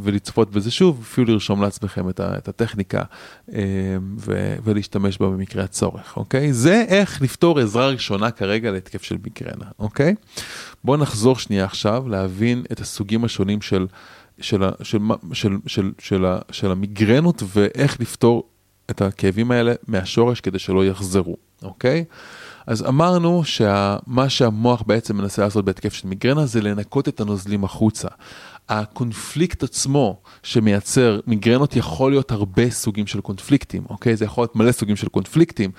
ולצפות בזה שוב, אפילו לרשום לעצמכם את, הטכניקה אה, ולהשתמש בה במקרה הצורך, אוקיי? זה איך לפתור עזרה ראשונה כרגע להתקף של מיגרנה, אוקיי? בואו נחזור שנייה עכשיו להבין את הסוגים השונים של, של, של, של, של, של, של המיגרנות ואיך לפתור את הכאבים האלה מהשורש כדי שלא יחזרו, אוקיי? אז אמרנו שמה שהמוח בעצם מנסה לעשות בהתקף של מיגרנה זה לנקות את הנוזלים החוצה. הקונפליקט עצמו שמייצר מיגרנות יכול להיות הרבה סוגים של קונפליקטים, אוקיי? זה יכול להיות מלא סוגים של קונפליקטים.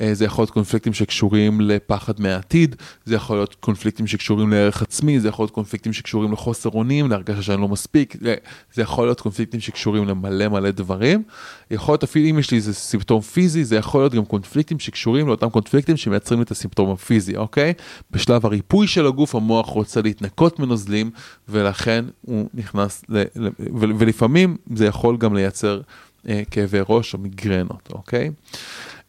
אה, זה יכול להיות קונפליקטים שקשורים לפחד מהעתיד, זה יכול להיות קונפליקטים שקשורים לערך עצמי, זה יכול להיות קונפליקטים שקשורים לחוסר אונים, להרגשה שאני לא מספיק, זה יכול להיות קונפליקטים שקשורים למלא מלא דברים. יכול להיות אפילו אם יש לי איזה סימפטום פיזי, זה יכול להיות גם קונפליקטים שקשורים לאותם קונפליקטים שמייצרים את הסימפטום הפיזי, אוקיי? בשלב הריפוי של הגוף המוח רוצה להתנקות מנוזלים, ולכן הוא נכנס, ל, ל, ו, ולפעמים זה יכול גם לייצר אה, כאבי ראש או מיגרנות, אוקיי?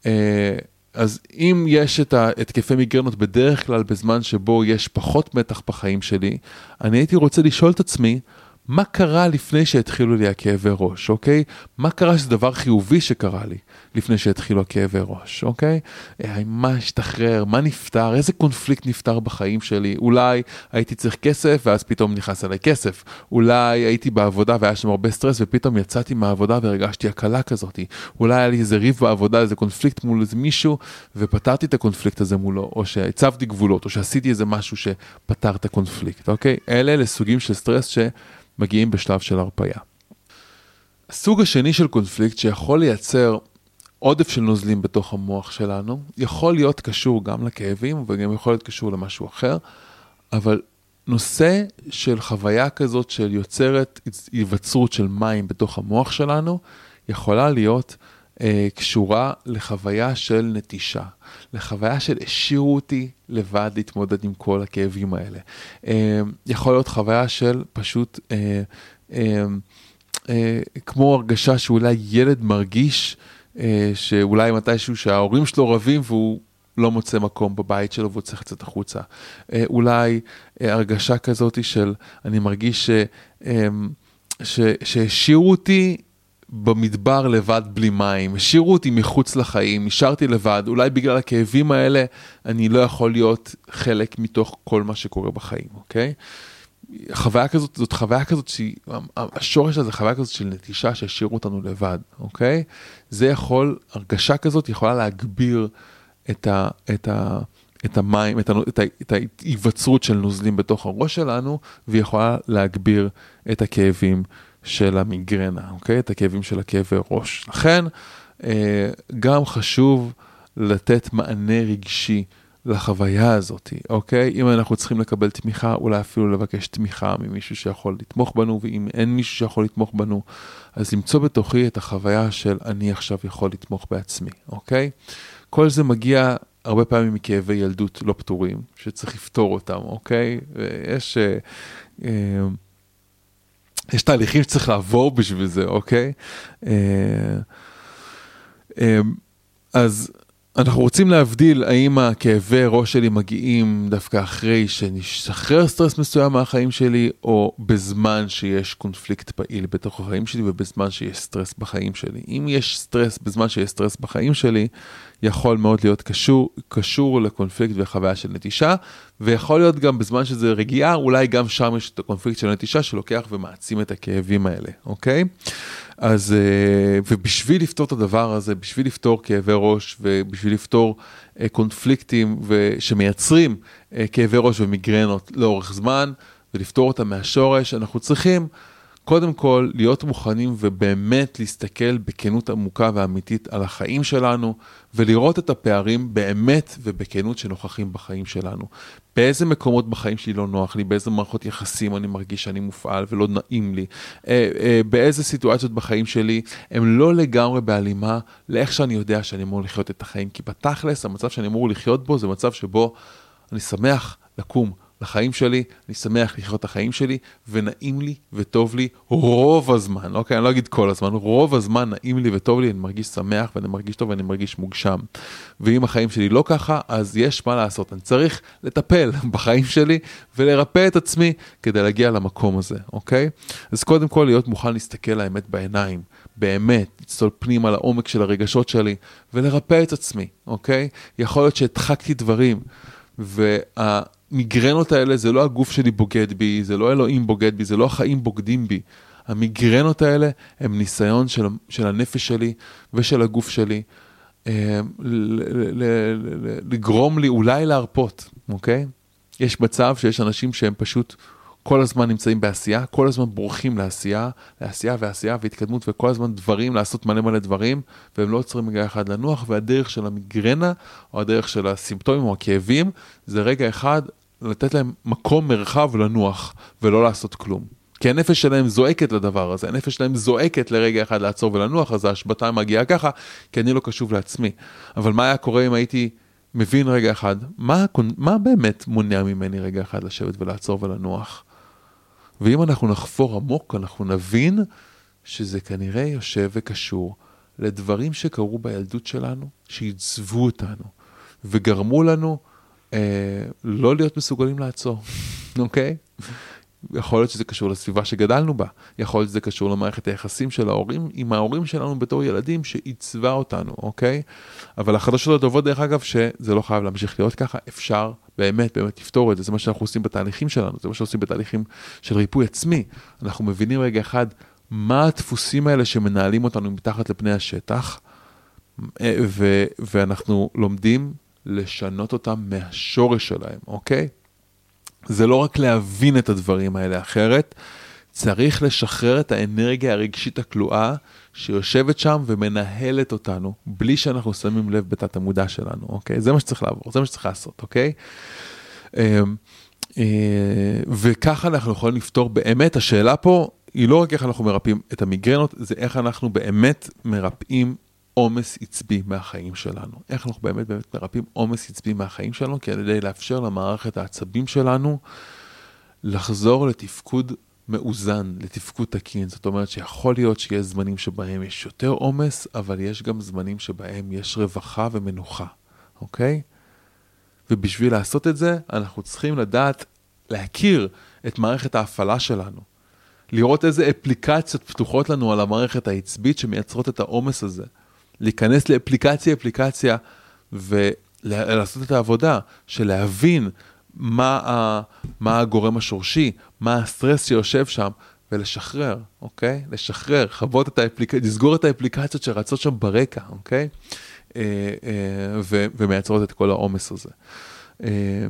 אה, אז אם יש את ההתקפי מיגרנות בדרך כלל בזמן שבו יש פחות מתח בחיים שלי, אני הייתי רוצה לשאול את עצמי, מה קרה לפני שהתחילו לי הכאבי ראש, אוקיי? מה קרה שזה דבר חיובי שקרה לי לפני שהתחילו הכאבי ראש, אוקיי? מה השתחרר, מה נפתר, איזה קונפליקט נפתר בחיים שלי? אולי הייתי צריך כסף ואז פתאום נכנס אליי כסף. אולי הייתי בעבודה והיה שם הרבה סטרס ופתאום יצאתי מהעבודה והרגשתי הקלה כזאת. אולי היה לי איזה ריב בעבודה, איזה קונפליקט מול איזה מישהו ופתרתי את הקונפליקט הזה מולו, או שהצבתי גבולות, או שעשיתי איזה משהו שפתר את הקונפליקט, אוקיי? אלה אלה סוגים של סטרס ש... מגיעים בשלב של הרפייה. הסוג השני של קונפליקט שיכול לייצר עודף של נוזלים בתוך המוח שלנו, יכול להיות קשור גם לכאבים וגם יכול להיות קשור למשהו אחר, אבל נושא של חוויה כזאת של יוצרת היווצרות של מים בתוך המוח שלנו, יכולה להיות קשורה לחוויה של נטישה, לחוויה של השאירו אותי לבד להתמודד עם כל הכאבים האלה. אה, יכול להיות חוויה של פשוט אה, אה, אה, כמו הרגשה שאולי ילד מרגיש אה, שאולי מתישהו שההורים שלו רבים והוא לא מוצא מקום בבית שלו והוא צריך לצאת החוצה. אה, אולי אה, הרגשה כזאת של אני מרגיש ש... אה, שהשאירו אותי במדבר לבד בלי מים, השאירו אותי מחוץ לחיים, נשארתי לבד, אולי בגלל הכאבים האלה אני לא יכול להיות חלק מתוך כל מה שקורה בחיים, אוקיי? חוויה כזאת, זאת חוויה כזאת שהיא, השורש הזה חוויה כזאת של נטישה שהשאירו אותנו לבד, אוקיי? זה יכול, הרגשה כזאת יכולה להגביר את, ה, את, ה, את המים, את, ה, את, ה, את ההיווצרות של נוזלים בתוך הראש שלנו, והיא יכולה להגביר את הכאבים של המיגרנה, אוקיי? את הכאבים של הכאבי ראש. לכן, אה, גם חשוב לתת מענה רגשי לחוויה הזאת, אוקיי? אם אנחנו צריכים לקבל תמיכה, אולי אפילו לבקש תמיכה ממישהו שיכול לתמוך בנו, ואם אין מישהו שיכול לתמוך בנו, אז למצוא בתוכי את החוויה של אני עכשיו יכול לתמוך בעצמי, אוקיי? כל זה מגיע הרבה פעמים מכאבי ילדות לא פתורים, שצריך לפתור אותם, אוקיי? יש, אה, אה, יש תהליכים שצריך לעבור בשביל זה, אוקיי? אה, אה, אז אנחנו רוצים להבדיל האם הכאבי ראש שלי מגיעים דווקא אחרי שנשחרר סטרס מסוים מהחיים שלי, או בזמן שיש קונפליקט פעיל בתוך החיים שלי ובזמן שיש סטרס בחיים שלי. אם יש סטרס בזמן שיש סטרס בחיים שלי, יכול מאוד להיות קשור, קשור לקונפליקט וחוויה של נטישה, ויכול להיות גם בזמן שזה רגיעה, אולי גם שם יש את הקונפליקט של נטישה שלוקח ומעצים את הכאבים האלה, אוקיי? אז, אה, ובשביל לפתור את הדבר הזה, בשביל לפתור כאבי ראש ובשביל לפתור אה, קונפליקטים שמייצרים אה, כאבי ראש ומיגרנות לאורך זמן ולפתור אותם מהשורש, אנחנו צריכים קודם כל להיות מוכנים ובאמת להסתכל בכנות עמוקה ואמיתית על החיים שלנו ולראות את הפערים באמת ובכנות שנוכחים בחיים שלנו. באיזה מקומות בחיים שלי לא נוח לי, באיזה מערכות יחסים אני מרגיש שאני מופעל ולא נעים לי, אה, אה, באיזה סיטואציות בחיים שלי הם לא לגמרי בהלימה לאיך שאני יודע שאני אמור לחיות את החיים, כי בתכלס המצב שאני אמור לחיות בו זה מצב שבו אני שמח לקום. לחיים שלי, אני שמח לחיות את החיים שלי, ונעים לי וטוב לי רוב הזמן, אוקיי? אני לא אגיד כל הזמן, רוב הזמן נעים לי וטוב לי, אני מרגיש שמח ואני מרגיש טוב ואני מרגיש מוגשם. ואם החיים שלי לא ככה, אז יש מה לעשות, אני צריך לטפל בחיים שלי ולרפא את עצמי כדי להגיע למקום הזה, אוקיי? אז קודם כל להיות מוכן להסתכל לאמת בעיניים. באמת, לצלול פנימה לעומק של הרגשות שלי ולרפא את עצמי, אוקיי? יכול להיות שהדחקתי דברים, וה... המיגרנות האלה זה לא הגוף שלי בוגד בי, זה לא אלוהים בוגד בי, זה לא החיים בוגדים בי. המיגרנות האלה הם ניסיון של, של הנפש שלי ושל הגוף שלי אה, לגרום לי אולי להרפות, אוקיי? יש מצב שיש אנשים שהם פשוט כל הזמן נמצאים בעשייה, כל הזמן בורחים לעשייה, לעשייה ועשייה והתקדמות וכל הזמן דברים, לעשות מלא מלא דברים, והם לא עוצרים רגע אחד לנוח, והדרך של המיגרנה, או הדרך של הסימפטומים או הכאבים, זה רגע אחד לתת להם מקום, מרחב לנוח, ולא לעשות כלום. כי הנפש שלהם זועקת לדבר הזה, הנפש שלהם זועקת לרגע אחד לעצור ולנוח, אז ההשבתה מגיעה ככה, כי אני לא קשוב לעצמי. אבל מה היה קורה אם הייתי מבין רגע אחד, מה, מה באמת מונע ממני רגע אחד לשבת ולעצור ולנוח? ואם אנחנו נחפור עמוק, אנחנו נבין שזה כנראה יושב וקשור לדברים שקרו בילדות שלנו, שעיצבו אותנו, וגרמו לנו אה, לא להיות מסוגלים לעצור, אוקיי? יכול להיות שזה קשור לסביבה שגדלנו בה, יכול להיות שזה קשור למערכת היחסים של ההורים עם ההורים שלנו בתור ילדים שעיצבה אותנו, אוקיי? אבל החדשות הטובות דרך אגב שזה לא חייב להמשיך להיות ככה, אפשר באמת באמת לפתור את זה, זה מה שאנחנו עושים בתהליכים שלנו, זה מה שעושים בתהליכים של ריפוי עצמי. אנחנו מבינים רגע אחד מה הדפוסים האלה שמנהלים אותנו מתחת לפני השטח, אה, ו- ואנחנו לומדים לשנות אותם מהשורש שלהם, אוקיי? זה לא רק להבין את הדברים האלה אחרת, צריך לשחרר את האנרגיה הרגשית הכלואה שיושבת שם ומנהלת אותנו, בלי שאנחנו שמים לב בתת המודע שלנו, אוקיי? זה מה שצריך לעבור, זה מה שצריך לעשות, אוקיי? אמ, אה, וככה אנחנו יכולים לפתור באמת, השאלה פה היא לא רק איך אנחנו מרפאים את המיגרנות, זה איך אנחנו באמת מרפאים עומס עצבי מהחיים שלנו. איך אנחנו באמת באמת מרפאים עומס עצבי מהחיים שלנו? כדי לאפשר למערכת העצבים שלנו לחזור לתפקוד מאוזן, לתפקוד תקין. זאת אומרת שיכול להיות שיש זמנים שבהם יש יותר עומס, אבל יש גם זמנים שבהם יש רווחה ומנוחה, אוקיי? ובשביל לעשות את זה, אנחנו צריכים לדעת, להכיר את מערכת ההפעלה שלנו. לראות איזה אפליקציות פתוחות לנו על המערכת העצבית שמייצרות את העומס הזה. להיכנס לאפליקציה אפליקציה ולעשות את העבודה של להבין מה, מה הגורם השורשי, מה הסטרס שיושב שם, ולשחרר, אוקיי? לשחרר, חוות את האפליקציות, לסגור את האפליקציות שרצות שם ברקע, אוקיי? אה, אה, ו, ומייצרות את כל העומס הזה. אה,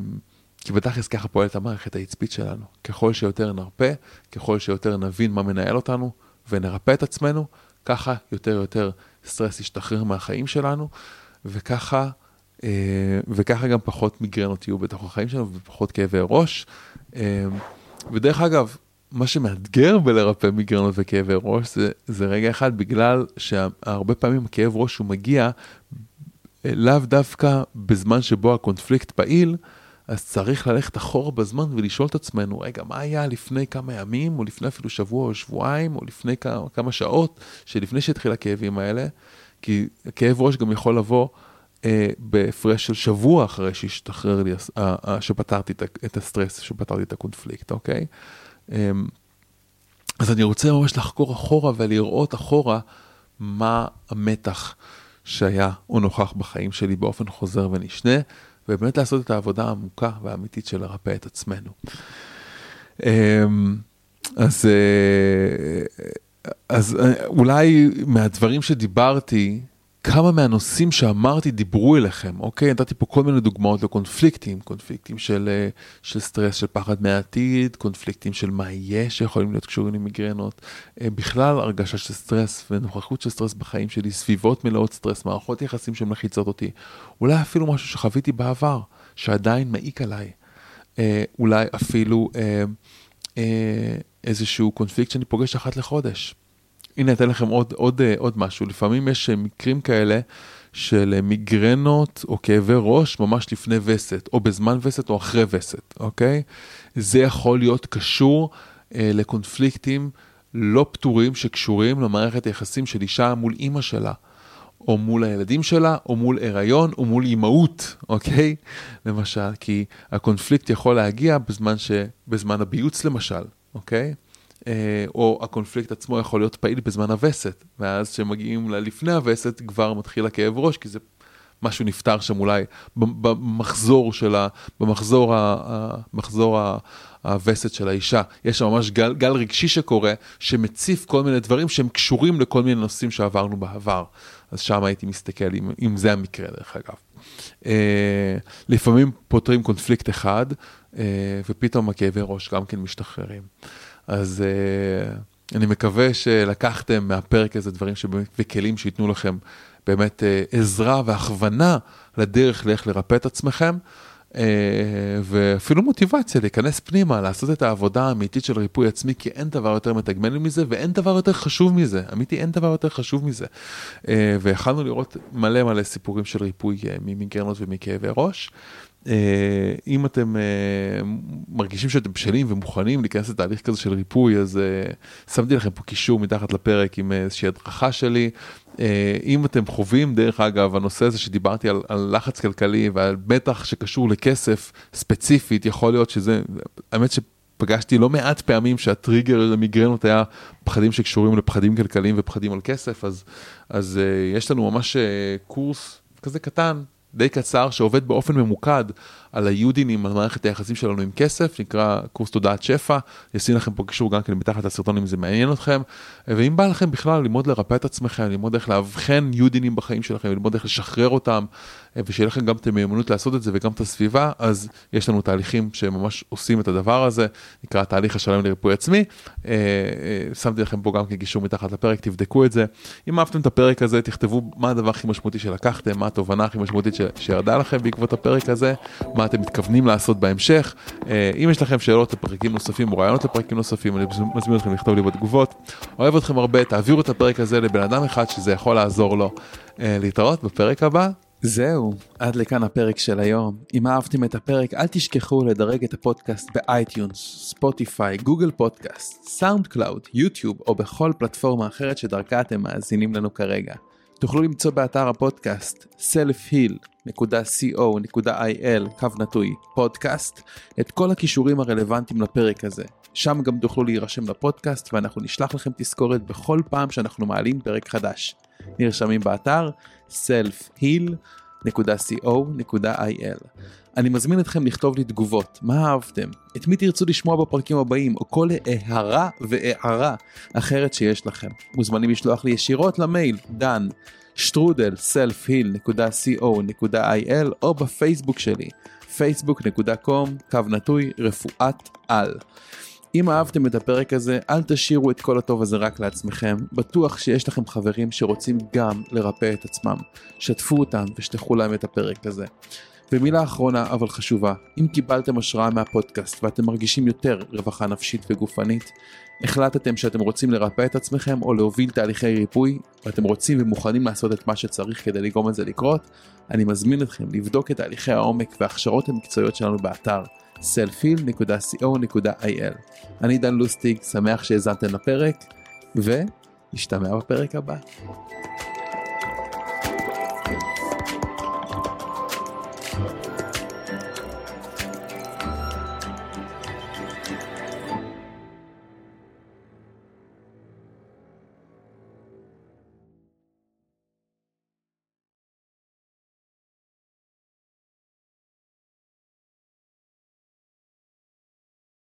כי בתכלס ככה פועלת המערכת העצבית שלנו. ככל שיותר נרפה, ככל שיותר נבין מה מנהל אותנו ונרפא את עצמנו, ככה יותר יותר סטרס ישתחרר מהחיים שלנו, וככה, אה, וככה גם פחות מיגרנות יהיו בתוך החיים שלנו ופחות כאבי ראש. אה, ודרך אגב, מה שמאתגר בלרפא מיגרנות וכאבי ראש זה, זה רגע אחד, בגלל שהרבה פעמים הכאב ראש הוא מגיע אה, לאו דווקא בזמן שבו הקונפליקט פעיל, אז צריך ללכת אחורה בזמן ולשאול את עצמנו, רגע, מה היה לפני כמה ימים, או לפני אפילו שבוע או שבועיים, או לפני כמה, כמה שעות, שלפני שהתחיל הכאבים האלה, כי כאב ראש גם יכול לבוא אה, בהפרש של שבוע אחרי שהשתחרר לי, אה, אה, שפתרתי את, את הסטרס, שפתרתי את הקונפליקט, אוקיי? אה, אז אני רוצה ממש לחקור אחורה ולראות אחורה מה המתח שהיה או נוכח בחיים שלי באופן חוזר ונשנה. ובאמת לעשות את העבודה העמוקה והאמיתית של לרפא את עצמנו. אמ, אז, אה, אז אה, אולי מהדברים שדיברתי, כמה מהנושאים שאמרתי דיברו אליכם, אוקיי? נתתי פה כל מיני דוגמאות לקונפליקטים, קונפליקטים של, אה, של סטרס, של פחד מהעתיד, קונפליקטים של מה יהיה שיכולים להיות קשורים למיגרנות, אה, בכלל הרגשה של סטרס ונוכחות של סטרס בחיים שלי, סביבות מלאות סטרס, מערכות יחסים שמלחיצות אותי, אולי אפילו משהו שחוויתי בעבר, שעדיין מעיק עליי, אה, אולי אפילו איזשהו קונפליקט שאני פוגש אחת לחודש. הנה אתן לכם עוד, עוד, אה, עוד משהו, לפעמים יש אה, מקרים כאלה של אה, מיגרנות או כאבי ראש ממש לפני וסת, או בזמן וסת או אחרי וסת, אוקיי? זה יכול להיות קשור אה, לקונפליקטים לא פתורים שקשורים למערכת היחסים של אישה מול אימא שלה. או מול הילדים שלה, או מול הריון, או מול אימהות, אוקיי? למשל, כי הקונפליקט יכול להגיע בזמן, ש... בזמן הביוץ למשל, אוקיי? אה, או הקונפליקט עצמו יכול להיות פעיל בזמן הווסת, ואז כשמגיעים ללפני הווסת כבר מתחיל הכאב ראש, כי זה משהו נפתר שם אולי במחזור של ה... במחזור ה... מחזור ה... הווסת של האישה. יש שם ממש גל, גל רגשי שקורה, שמציף כל מיני דברים שהם קשורים לכל מיני נושאים שעברנו בעבר. אז שם הייתי מסתכל אם, אם זה המקרה דרך אגב. אה, לפעמים פותרים קונפליקט אחד, אה, ופתאום הכאבי ראש גם כן משתחררים. אז uh, אני מקווה שלקחתם מהפרק הזה דברים וכלים שייתנו לכם באמת uh, עזרה והכוונה לדרך לאיך לרפא את עצמכם. Uh, ואפילו מוטיבציה להיכנס פנימה, לעשות את העבודה האמיתית של ריפוי עצמי, כי אין דבר יותר מתגמל מזה ואין דבר יותר חשוב מזה. אמיתי, אין דבר יותר חשוב מזה. ויכלנו לראות מלא מלא סיפורים של ריפוי ממיגרנות ומכאבי ראש. אה, אם אתם אה, מרגישים שאתם בשלים ומוכנים להיכנס לתהליך כזה של ריפוי, אז אה, שמתי לכם פה קישור מתחת לפרק עם איזושהי הדרכה שלי. אם אתם חווים, דרך אגב, הנושא הזה שדיברתי על, על לחץ כלכלי ועל בטח שקשור לכסף ספציפית, יכול להיות שזה, האמת שפגשתי לא מעט פעמים שהטריגר למיגרנות היה פחדים שקשורים לפחדים כלכליים ופחדים על כסף, אז, אז יש לנו ממש קורס כזה קטן די קצר שעובד באופן ממוקד על היודינים, על מערכת היחסים שלנו עם כסף, נקרא קורס תודעת שפע, אשים לכם פה קישור גם כן מתחת לסרטון אם זה מעניין אתכם, ואם בא לכם בכלל ללמוד לרפא את עצמכם, ללמוד איך לאבחן יודינים בחיים שלכם, ללמוד איך לשחרר אותם, ושיהיה לכם גם את המיומנות לעשות את זה וגם את הסביבה, אז יש לנו תהליכים שממש עושים את הדבר הזה, נקרא תהליך השלם לריפוי עצמי, אה, אה, שמתי לכם פה גם כן קישור מתחת לפרק, תבדקו את זה. אם אהבתם את הפרק הזה, תכתבו מה הדבר הכי משמעותי שלקחתם, מה התובנה הכי משמעותית שירדה לכם בעקבות הפרק הזה, מה אתם מתכוונים לעשות בהמשך. אה, אם יש לכם שאלות לפרקים נוספים או רעיונות לפרקים נוספים, אני מזמין אתכם לכתוב לי בתגובות, אוהב אתכם הרבה, תעבירו את הפרק הזה לבן אדם אחד שזה יכול לעזור לו. אה, להתראות בפרק הבא. זהו, עד לכאן הפרק של היום. אם אהבתם את הפרק, אל תשכחו לדרג את הפודקאסט ב iTunes, Spotify, Google Podcast, SoundCloud, YouTube או בכל פלטפורמה אחרת שדרכה אתם מאזינים לנו כרגע. תוכלו למצוא באתר הפודקאסט selfheal.co.il קו נטוי פודקאסט את כל הכישורים הרלוונטיים לפרק הזה. שם גם תוכלו להירשם לפודקאסט ואנחנו נשלח לכם תזכורת בכל פעם שאנחנו מעלים פרק חדש. נרשמים באתר selfheal.co.il. אני מזמין אתכם לכתוב לי תגובות, מה אהבתם, את מי תרצו לשמוע בפרקים הבאים, או כל הערה והערה אחרת שיש לכם. מוזמנים לשלוח לי ישירות למייל דן שטרודל selfheal.co.il או בפייסבוק שלי facebook.com קו נטוי רפואת על. אם אהבתם את הפרק הזה, אל תשאירו את כל הטוב הזה רק לעצמכם. בטוח שיש לכם חברים שרוצים גם לרפא את עצמם. שתפו אותם ושלחו להם את הפרק הזה. ומילה אחרונה אבל חשובה, אם קיבלתם השראה מהפודקאסט ואתם מרגישים יותר רווחה נפשית וגופנית, החלטתם שאתם רוצים לרפא את עצמכם או להוביל תהליכי ריפוי, ואתם רוצים ומוכנים לעשות את מה שצריך כדי לגרום לזה לקרות, אני מזמין אתכם לבדוק את תהליכי העומק וההכשרות המקצועיות שלנו באתר selfil.co.il. אני דן לוסטיג, שמח שהאזנתם לפרק, ונשתמע בפרק הבא.